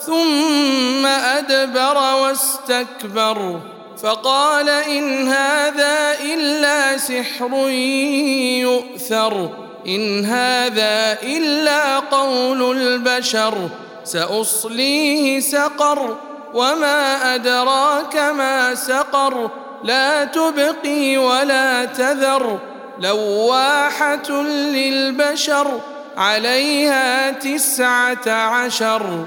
ثم أدبر واستكبر فقال إن هذا إلا سحر يؤثر إن هذا إلا قول البشر سأصليه سقر وما أدراك ما سقر لا تبقي ولا تذر لواحة للبشر عليها تسعة عشر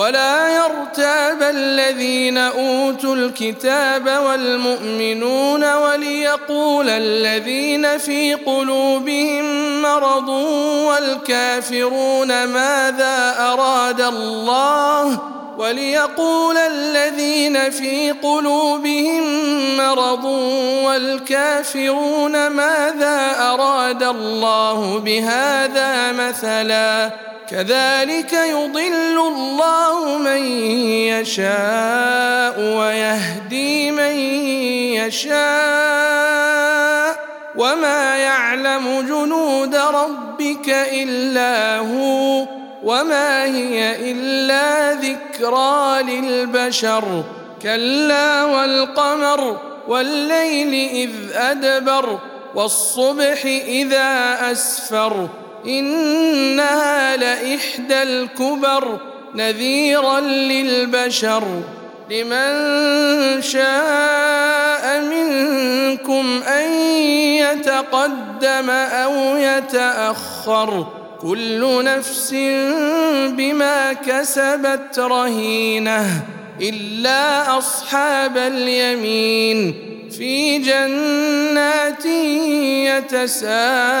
ولا يرتاب الذين أوتوا الكتاب والمؤمنون وليقول الذين في قلوبهم مرض والكافرون ماذا أراد الله وليقول الذين في قلوبهم مرض والكافرون ماذا أراد الله بهذا مثلا كذلك يضل الله من يشاء ويهدي من يشاء وما يعلم جنود ربك إلا هو وما هي إلا ذكرى للبشر كلا والقمر والليل إذ أدبر والصبح إذا أسفر إنها لإحدى الكبر نذيرا للبشر لمن شاء منكم أن يتقدم أو يتأخر كل نفس بما كسبت رهينة إلا أصحاب اليمين في جنات يتساءلون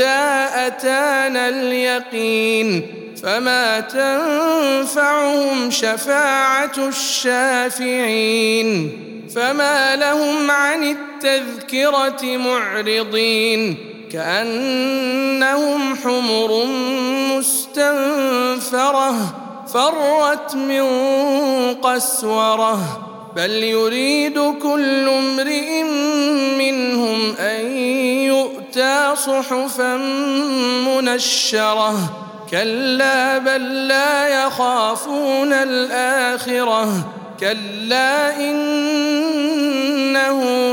أتانا اليقين فما تنفعهم شفاعة الشافعين فما لهم عن التذكرة معرضين كأنهم حمر مستنفرة فرت من قسورة بل يريد كل امرئ منهم أن صحفا منشرة. كلا بل لا يخافون الآخرة. كلا إنه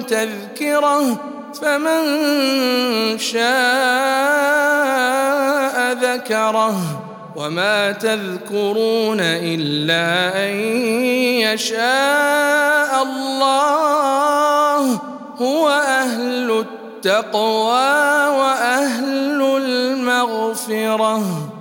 تذكرة. فمن شاء ذكره. وما تذكرون إلا أن يشاء الله. هو أهل التقوى وأهل المغفرة.